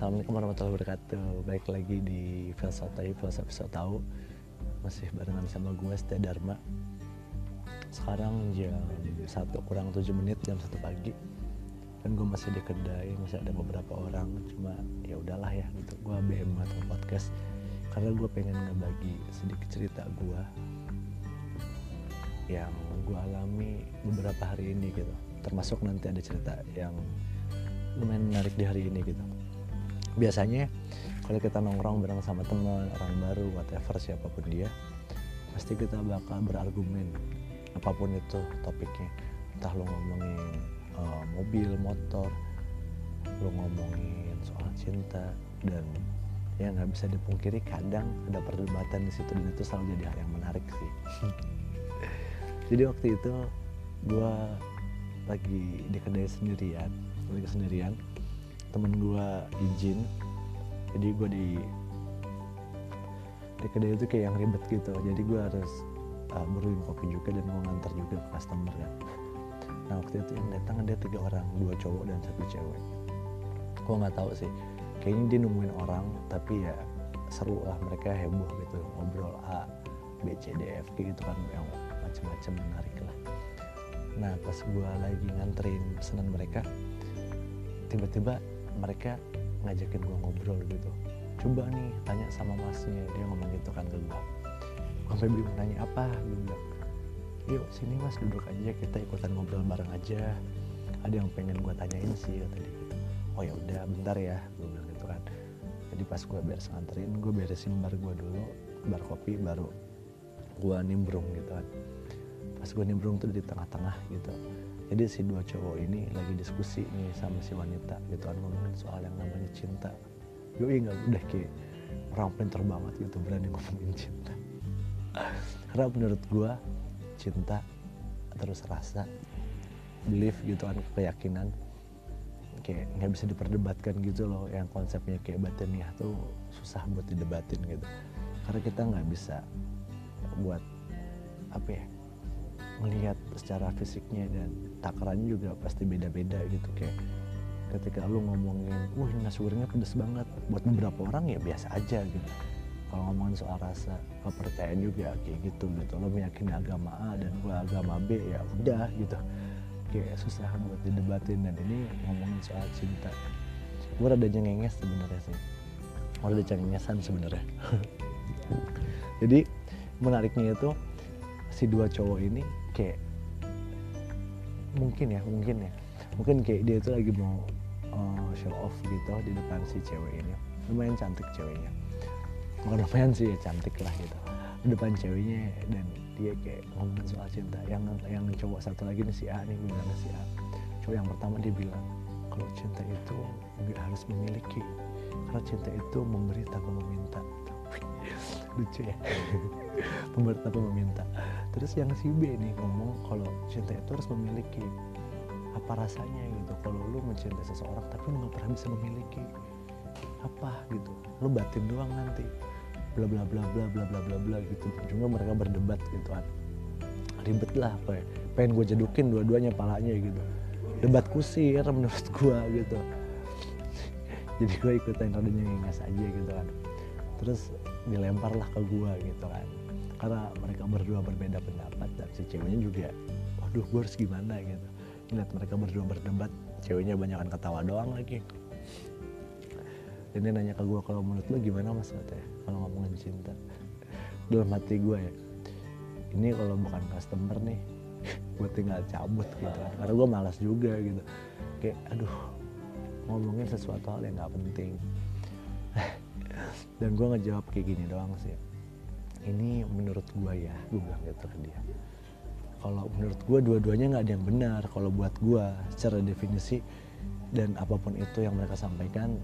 Assalamualaikum warahmatullahi wabarakatuh. Baik lagi di Filsafat Filsafat So Tahu. Masih barengan sama gue Setia Dharma. Sekarang jam 1 kurang 7 menit jam 1 pagi. Dan gue masih di kedai Masih ada beberapa orang. Cuma ya udahlah ya gitu. Gue BM atau podcast. Karena gue pengen ngebagi sedikit cerita gue Yang gue alami beberapa hari ini gitu. Termasuk nanti ada cerita yang lumayan menarik di hari ini gitu biasanya kalau kita nongkrong bareng sama teman orang baru whatever siapa pun dia pasti kita bakal berargumen apa pun itu topiknya. Entah lo ngomongin uh, mobil motor lo ngomongin soal cinta dan ya nggak bisa dipungkiri kadang ada perdebatan di situ dan itu selalu jadi hal yang menarik sih. Jadi waktu itu gue lagi di kedai sendirian lagi sendirian temen gue izin jadi gue di di kedai itu kayak yang ribet gitu. Jadi gue harus uh, brewing kopi juga dan mau ngantar juga ke customer kan. Nah waktu itu yang datang ada tiga orang dua cowok dan satu cewek. Gue nggak tahu sih. Kayaknya dia nungguin orang tapi ya seru lah mereka heboh gitu ngobrol A B C D F gitu kan yang macam-macam menarik lah. Nah pas gue lagi nganterin pesanan mereka tiba-tiba mereka ngajakin gue ngobrol gitu. Coba nih tanya sama masnya. Dia ngomong gitu kan ke gue sampai bingung nanya apa? Gue bilang yuk sini mas duduk aja. Kita ikutan ngobrol bareng aja. Ada yang pengen gue tanyain sih kata dia gitu. Oh ya udah bentar ya gue bilang gitu kan. Jadi pas gue beres nganterin gue beresin bar gue dulu bar kopi baru gue nimbrung gitu kan. Pas gue nimbrung tuh di tengah-tengah gitu jadi si dua cowok ini lagi diskusi nih sama si wanita gitu kan ngomongin soal yang namanya cinta. Yoi nggak udah kayak orang pinter banget gitu berani ngomongin cinta. Karena menurut gue cinta terus rasa belief gitu kan keyakinan kayak nggak bisa diperdebatkan gitu loh. Yang konsepnya kayak batiniah tuh susah buat didebatin gitu. Karena kita nggak bisa buat apa ya melihat secara fisiknya dan takarannya juga pasti beda-beda gitu. Kayak ketika lu ngomongin wah nasi gorengnya pedes banget. Buat beberapa orang ya biasa aja gitu. Kalau ngomongin soal rasa kepercayaan juga kayak gitu gitu. Lo meyakini agama A dan gua agama B ya udah gitu. Kayak susah buat didebatin dan ini ngomongin soal cinta. Gue rada cengenges sebenarnya sih. Rada cengengesan sebenarnya. Jadi menariknya itu si dua cowok ini kayak mungkin ya mungkin ya. Mungkin kayak dia itu lagi mau uh, show off gitu di depan si cewek ini. Lumayan cantik ceweknya. Bukan lumayan sih ya cantik lah gitu. Di depan ceweknya dan dia kayak ngomongin soal cinta. Yang yang cowok satu lagi nih si A nih bilang si A? Cowok yang pertama dia bilang kalau cinta itu nggak harus memiliki karena cinta itu memberi tanpa meminta lucu ya. Memberi tanpa meminta. Terus yang si B nih ngomong kalau cinta itu harus memiliki apa rasanya gitu. Kalau lu mencintai seseorang tapi lu nggak pernah bisa memiliki apa gitu? Lu batin doang nanti. Bla bla bla bla bla bla bla bla gitu. Cuma mereka berdebat gitu. Kan ribet lah ya pengen gue jedukin dua-duanya palanya gitu. Debat kusir menurut gue gitu. Jadi gue ikutan rada nyengas aja gitu kan. Terus dilempar lah ke gue gitu kan. Karena mereka berdua berbeda pendapat dan si ceweknya juga waduh gue harus gimana? gitu. Lihat mereka berdua berdebat ceweknya banyak ketawa doang lagi. Dia nanya ke gue kalau menurut lo gimana mas? katanya kalau ngomongin cinta. Dalam hati gue ya ini kalau bukan customer nih gue tinggal cabut gitu kan. Karena gue malas juga gitu. Kayak aduh ngomongin sesuatu hal yang nggak penting. Dan gue ngejawab kayak gini doang sih. Ini menurut gue ya gue bilang gitu ke dia. Kalau menurut gue dua-duanya nggak ada yang benar kalau buat gue secara definisi dan apa pun itu yang mereka sampaikan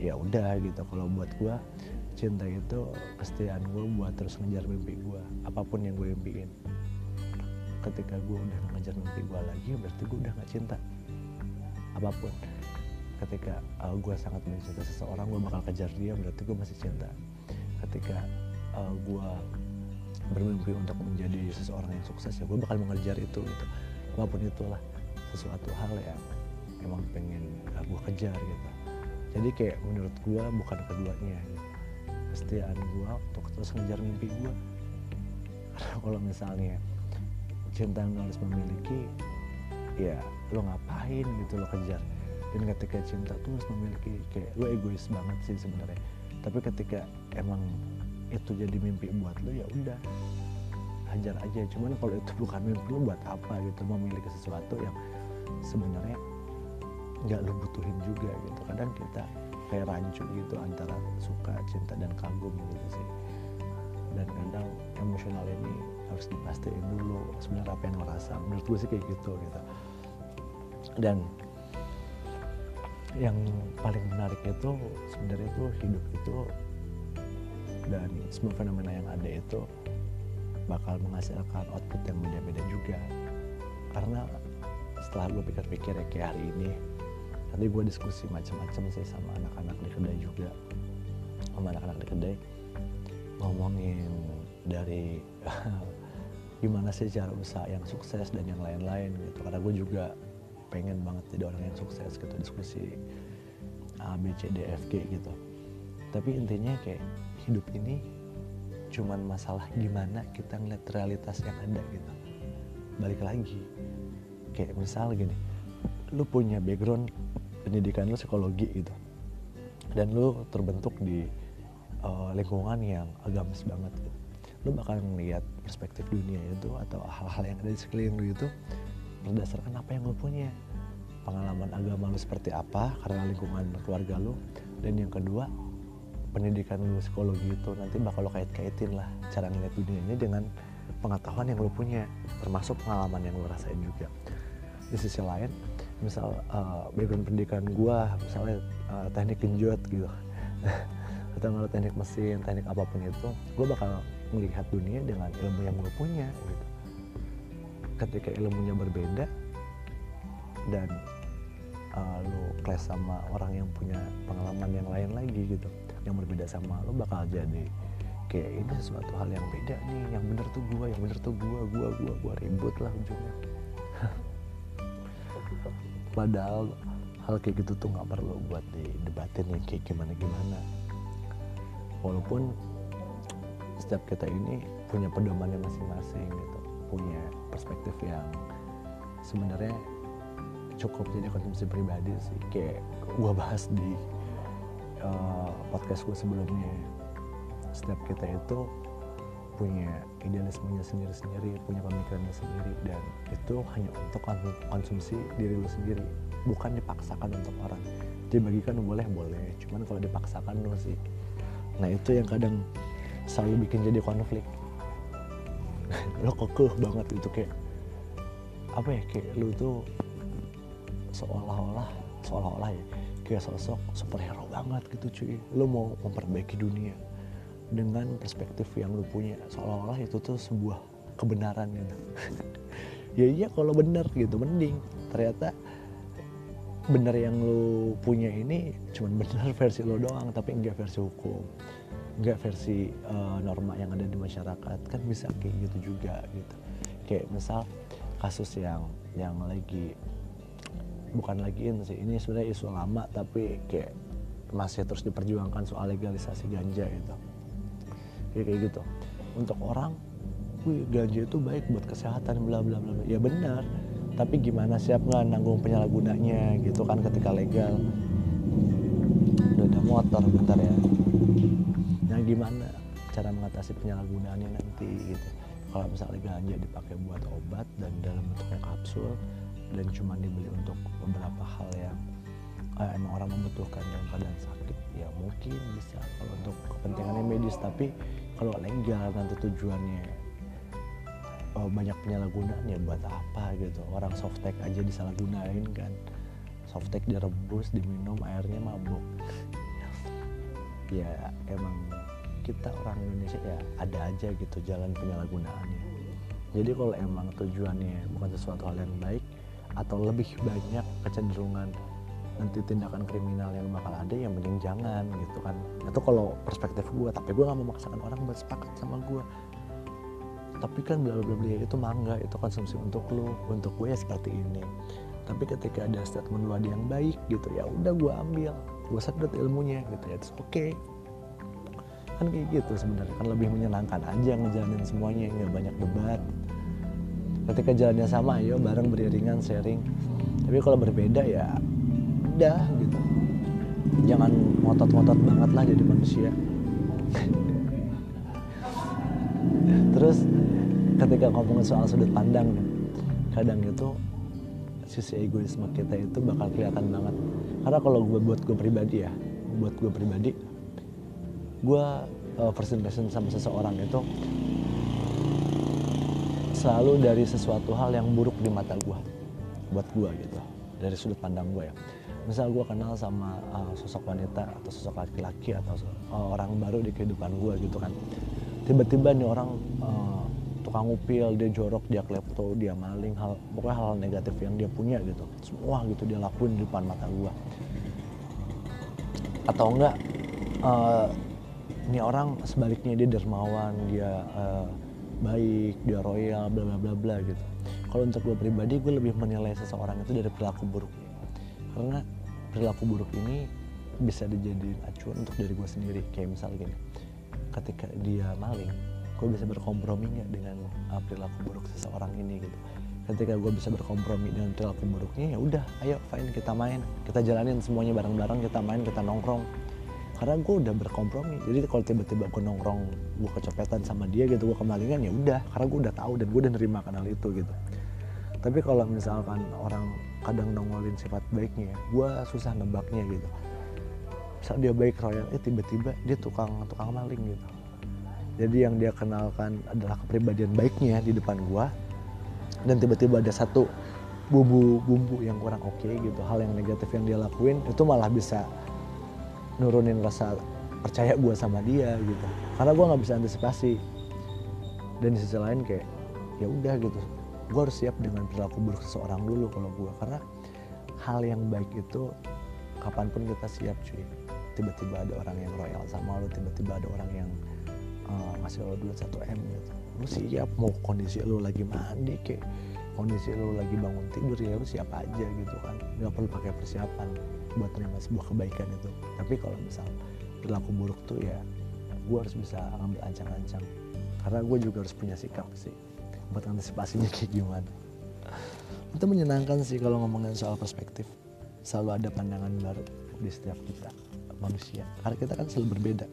ya udah gitu. Kalau buat gue cinta itu kesetiaan gue buat terus ngejar mimpi gue apa pun yang gue impiin. Ketika gue udah ngejar mimpi gue lagi berarti gue udah nggak cinta. Apa pun. Ketika uh, gue sangat mencintai seseorang gue bakal kejar dia berarti gue masih cinta ketika uh, gue bermimpi untuk menjadi seseorang yang sukses ya gue bakal mengejar itu gitu. Apa pun itulah sesuatu hal yang emang pengen uh, gue kejar gitu. Jadi kayak menurut gue bukan keduanya gitu. kesetiaan gue untuk terus ngejar mimpi gue karena kalau misalnya cinta yang harus memiliki ya lo ngapain gitu lo kejar? Dan ketika cinta tuh harus memiliki kayak lo egois banget sih sebenarnya tapi ketika emang itu jadi mimpi buat lo ya udah. Hajar aja. Cuman kalau itu bukan mimpi lo buat apa gitu? Memiliki sesuatu yang sebenarnya nggak lo butuhin juga gitu. Kadang kita kayak rancu gitu antara suka cinta dan kagum gitu sih? Dan kadang emosional ini harus dipastiin dulu sebenarnya apa yang lo rasa. Menurut gue sih kayak gitu gitu. Dan yang paling menarik itu sebenarnya itu hidup itu dan semua fenomena yang ada itu bakal menghasilkan output yang beda-beda juga. Karena setelah gue pikir-pikir ya kayak hari ini tadi gue diskusi macam-macam sih sama anak-anak di kedai juga. Sama anak-anak di kedai ngomongin dari gimana sih cara usaha yang sukses dan yang lain-lain gitu. Karena gue juga pengen banget jadi orang yang sukses gitu diskusi A B C D F G gitu. Tapi intinya kayak hidup ini cuman masalah gimana kita ngeliat realitas yang ada gitu. Balik lagi kayak misal gini lu punya background pendidikan lu psikologi gitu dan lu terbentuk di uh, lingkungan yang agamis banget gitu. Lu bakal ngeliat perspektif dunia itu atau hal-hal yang ada di sekeliling lu itu berdasarkan apa yang lo punya. Pengalaman agama lu seperti apa karena lingkungan keluarga lu. Dan yang kedua pendidikan lu psikologi itu nanti bakal lo kait-kaitin lah cara ngeliat dunia ini dengan pengetahuan yang lo punya termasuk pengalaman yang lo rasain juga. Di sisi lain misal uh, background pendidikan gua misalnya uh, teknik genjot gitu. Atau kalau teknik mesin teknik apa pun itu gue bakal melihat dunia dengan ilmu yang gue punya gitu ketika ilmunya berbeda dan uh, lo kelas sama orang yang punya pengalaman yang lain lagi gitu yang berbeda sama lo bakal jadi kayak ini sesuatu hal yang beda nih. Yang bener tuh gue yang bener tuh gue gue gue gue ribut lah ujungnya. Padahal hal kayak gitu tuh nggak perlu buat didebatin nih kayak gimana gimana. Walaupun setiap kita ini punya pedomannya masing-masing gitu punya perspektif yang sebenarnya cukup jadi konsumsi pribadi sih kayak gue bahas di uh, podcast gue sebelumnya setiap kita itu punya idealismenya sendiri-sendiri, punya pemikirannya sendiri dan itu hanya untuk konsumsi diri lu sendiri, bukan dipaksakan untuk orang. Dibagikan boleh boleh, cuman kalau dipaksakan lu sih. Nah itu yang kadang selalu bikin jadi konflik. Lo kekeh banget itu kayak apa ya kayak lu tuh seolah-olah seolah-olah ya kayak sosok superhero banget gitu cuy. Lu mau memperbaiki dunia dengan perspektif yang lu punya. Seolah-olah itu tuh sebuah kebenaran gitu. Ya iya kalau bener gitu mending. Ternyata bener yang lu punya ini cuman bener versi lo doang tapi enggak versi hukum enggak versi uh, norma yang ada di masyarakat kan bisa kayak gitu juga gitu. Kayak misal kasus yang yang lagi bukan lagi ini sih ini sebenarnya isu lama tapi kayak masih terus diperjuangkan soal legalisasi ganja itu ya kayak gitu. Untuk orang wih ganja itu baik buat kesehatan bla bla bla. Ya benar tapi gimana siap nggak nanggung penyalahgunanya gitu kan ketika legal? Udah ada motor bentar ya gimana cara mengatasi penyalahgunaannya nanti gitu. Kalau misalnya ganja dipakai buat obat dan dalam bentuknya kapsul dan cuma dibeli untuk beberapa hal yang eh, emang orang membutuhkan dalam keadaan sakit ya mungkin bisa kalau untuk kepentingannya medis. Tapi kalau legal nanti tujuannya oh, banyak penyalahgunaan ya buat apa gitu. Orang softtek aja disalahgunain kan. Softtek direbus diminum airnya mabuk. Ya emang kita orang Indonesia ya ada aja gitu jalan penyalahgunaannya jadi kalau emang tujuannya bukan sesuatu hal yang baik atau lebih banyak kecenderungan nanti tindakan kriminal yang bakal ada ya mending jangan gitu kan. Itu kalau perspektif gue tapi gue gak memaksakan orang buat sepakat sama gue tapi kan bla bla bla itu mangga itu konsumsi untuk lu untuk gue ya seperti ini. Tapi ketika ada statement lu ada yang baik gitu ya udah gue ambil gue sedot ilmunya gitu ya oke. okay. Kan kayak gitu sebenarnya. Kan lebih menyenangkan aja ngejalanin semuanya nggak banyak debat. Ketika jalannya sama ayo bareng beriringan sharing. Tapi kalau berbeda ya udah gitu. Jangan ngotot-ngotot banget lah jadi manusia. Terus ketika ngomongin soal sudut pandang kadang itu sisi egoisme kita itu bakal kelihatan banget. Karena kalau gue buat gue pribadi ya buat gue pribadi gue uh, first impression sama seseorang itu selalu dari sesuatu hal yang buruk di mata gue buat gue gitu dari sudut pandang gue ya. Misal gue kenal sama uh, sosok wanita atau sosok laki-laki atau uh, orang baru di kehidupan gue gitu kan. Tiba-tiba nih orang uh, tukang upil dia jorok dia klepto dia maling hal pokoknya hal, hal negatif yang dia punya gitu. Semua gitu dia lakuin di depan mata gue atau enggak uh, ini orang sebaliknya dia dermawan dia uh, baik dia royal bla bla bla bla gitu. Kalau untuk gue pribadi gue lebih menilai seseorang itu dari perilaku buruknya karena perilaku buruk ini bisa dijadiin acuan untuk diri gue sendiri. Kayak misal gini ketika dia maling gue bisa berkompromi nggak dengan uh, perilaku buruk seseorang ini gitu. Ketika gue bisa berkompromi dengan perilaku buruknya ya udah ayo fine kita main. Kita jalanin semuanya bareng-bareng kita main kita nongkrong karena gue udah berkompromi. Jadi kalau tiba-tiba gue nongkrong gue kecopetan sama dia gitu gue kemalingan ya udah. Karena gue udah tahu dan gue udah nerima kenal itu gitu. Tapi kalau misalkan orang kadang nongolin sifat baiknya gue susah nebaknya gitu. Misal dia baik royal eh tiba-tiba dia tukang tukang maling gitu. Jadi yang dia kenalkan adalah kepribadian baiknya di depan gue dan tiba-tiba ada satu bumbu-bumbu yang kurang oke okay, gitu. Hal yang negatif yang dia lakuin itu malah bisa nurunin rasa percaya gue sama dia gitu. Karena gue nggak bisa antisipasi. Dan di sisi lain kayak ya udah gitu. Gue harus siap dengan perilaku buruk seseorang dulu kalau gue karena hal yang baik itu kapan pun kita siap cuy. Tiba-tiba ada orang yang royal sama lo tiba-tiba ada orang yang uh, ngasih lo duit satu m gitu. Lu siap mau kondisi lo lagi mandi kayak kondisi lo lagi bangun tidur ya lu siap aja gitu kan. Nggak perlu pakai persiapan buat menerima sebuah kebaikan itu. Tapi kalau misal perilaku buruk tuh ya gue harus bisa ngambil ancang-ancang. Karena gue juga harus punya sikap sih buat antisipasinya kayak gimana. Itu menyenangkan sih kalau ngomongin soal perspektif. Selalu ada pandangan baru di setiap kita manusia. Karena kita kan selalu berbeda.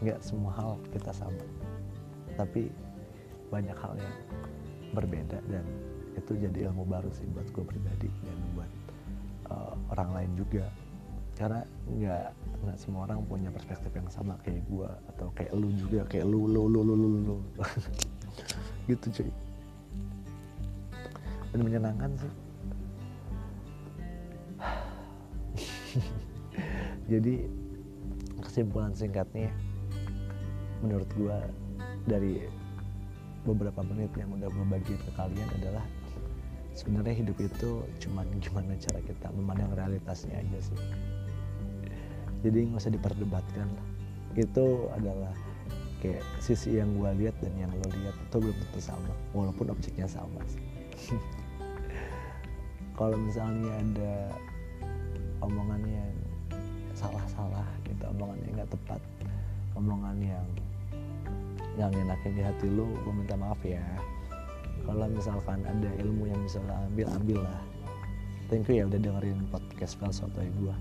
Nggak semua hal kita sama. Tapi banyak hal yang berbeda dan itu jadi ilmu baru sih buat gue pribadi dan buat uh, orang lain juga. Karena nggak nggak semua orang punya perspektif yang sama kayak gue atau kayak lu juga kayak lu lu lu lu lu lu gitu cuy. Dan menyenangkan sih. Jadi kesimpulan singkatnya menurut gue dari beberapa menit yang udah gue bagi ke kalian adalah sebenarnya hidup itu cuman gimana cara kita memandang realitasnya aja sih. Jadi nggak usah diperdebatkan. Itu adalah kayak sisi yang gue lihat dan yang lo lihat itu belum tentu sama walaupun objeknya sama kalau misalnya ada omongan yang salah-salah gitu omongan yang nggak tepat omongan yang yang enakin di hati lo gue minta maaf ya. Kalau misalkan ada ilmu yang bisa ambil ambil lah. Thank you ya udah dengerin podcast filosofi gue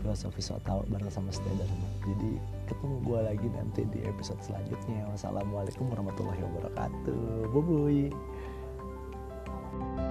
filosofi so tau bareng sama Dharma jadi ketemu gue lagi nanti di episode selanjutnya. Wassalamualaikum warahmatullahi wabarakatuh. Bye bye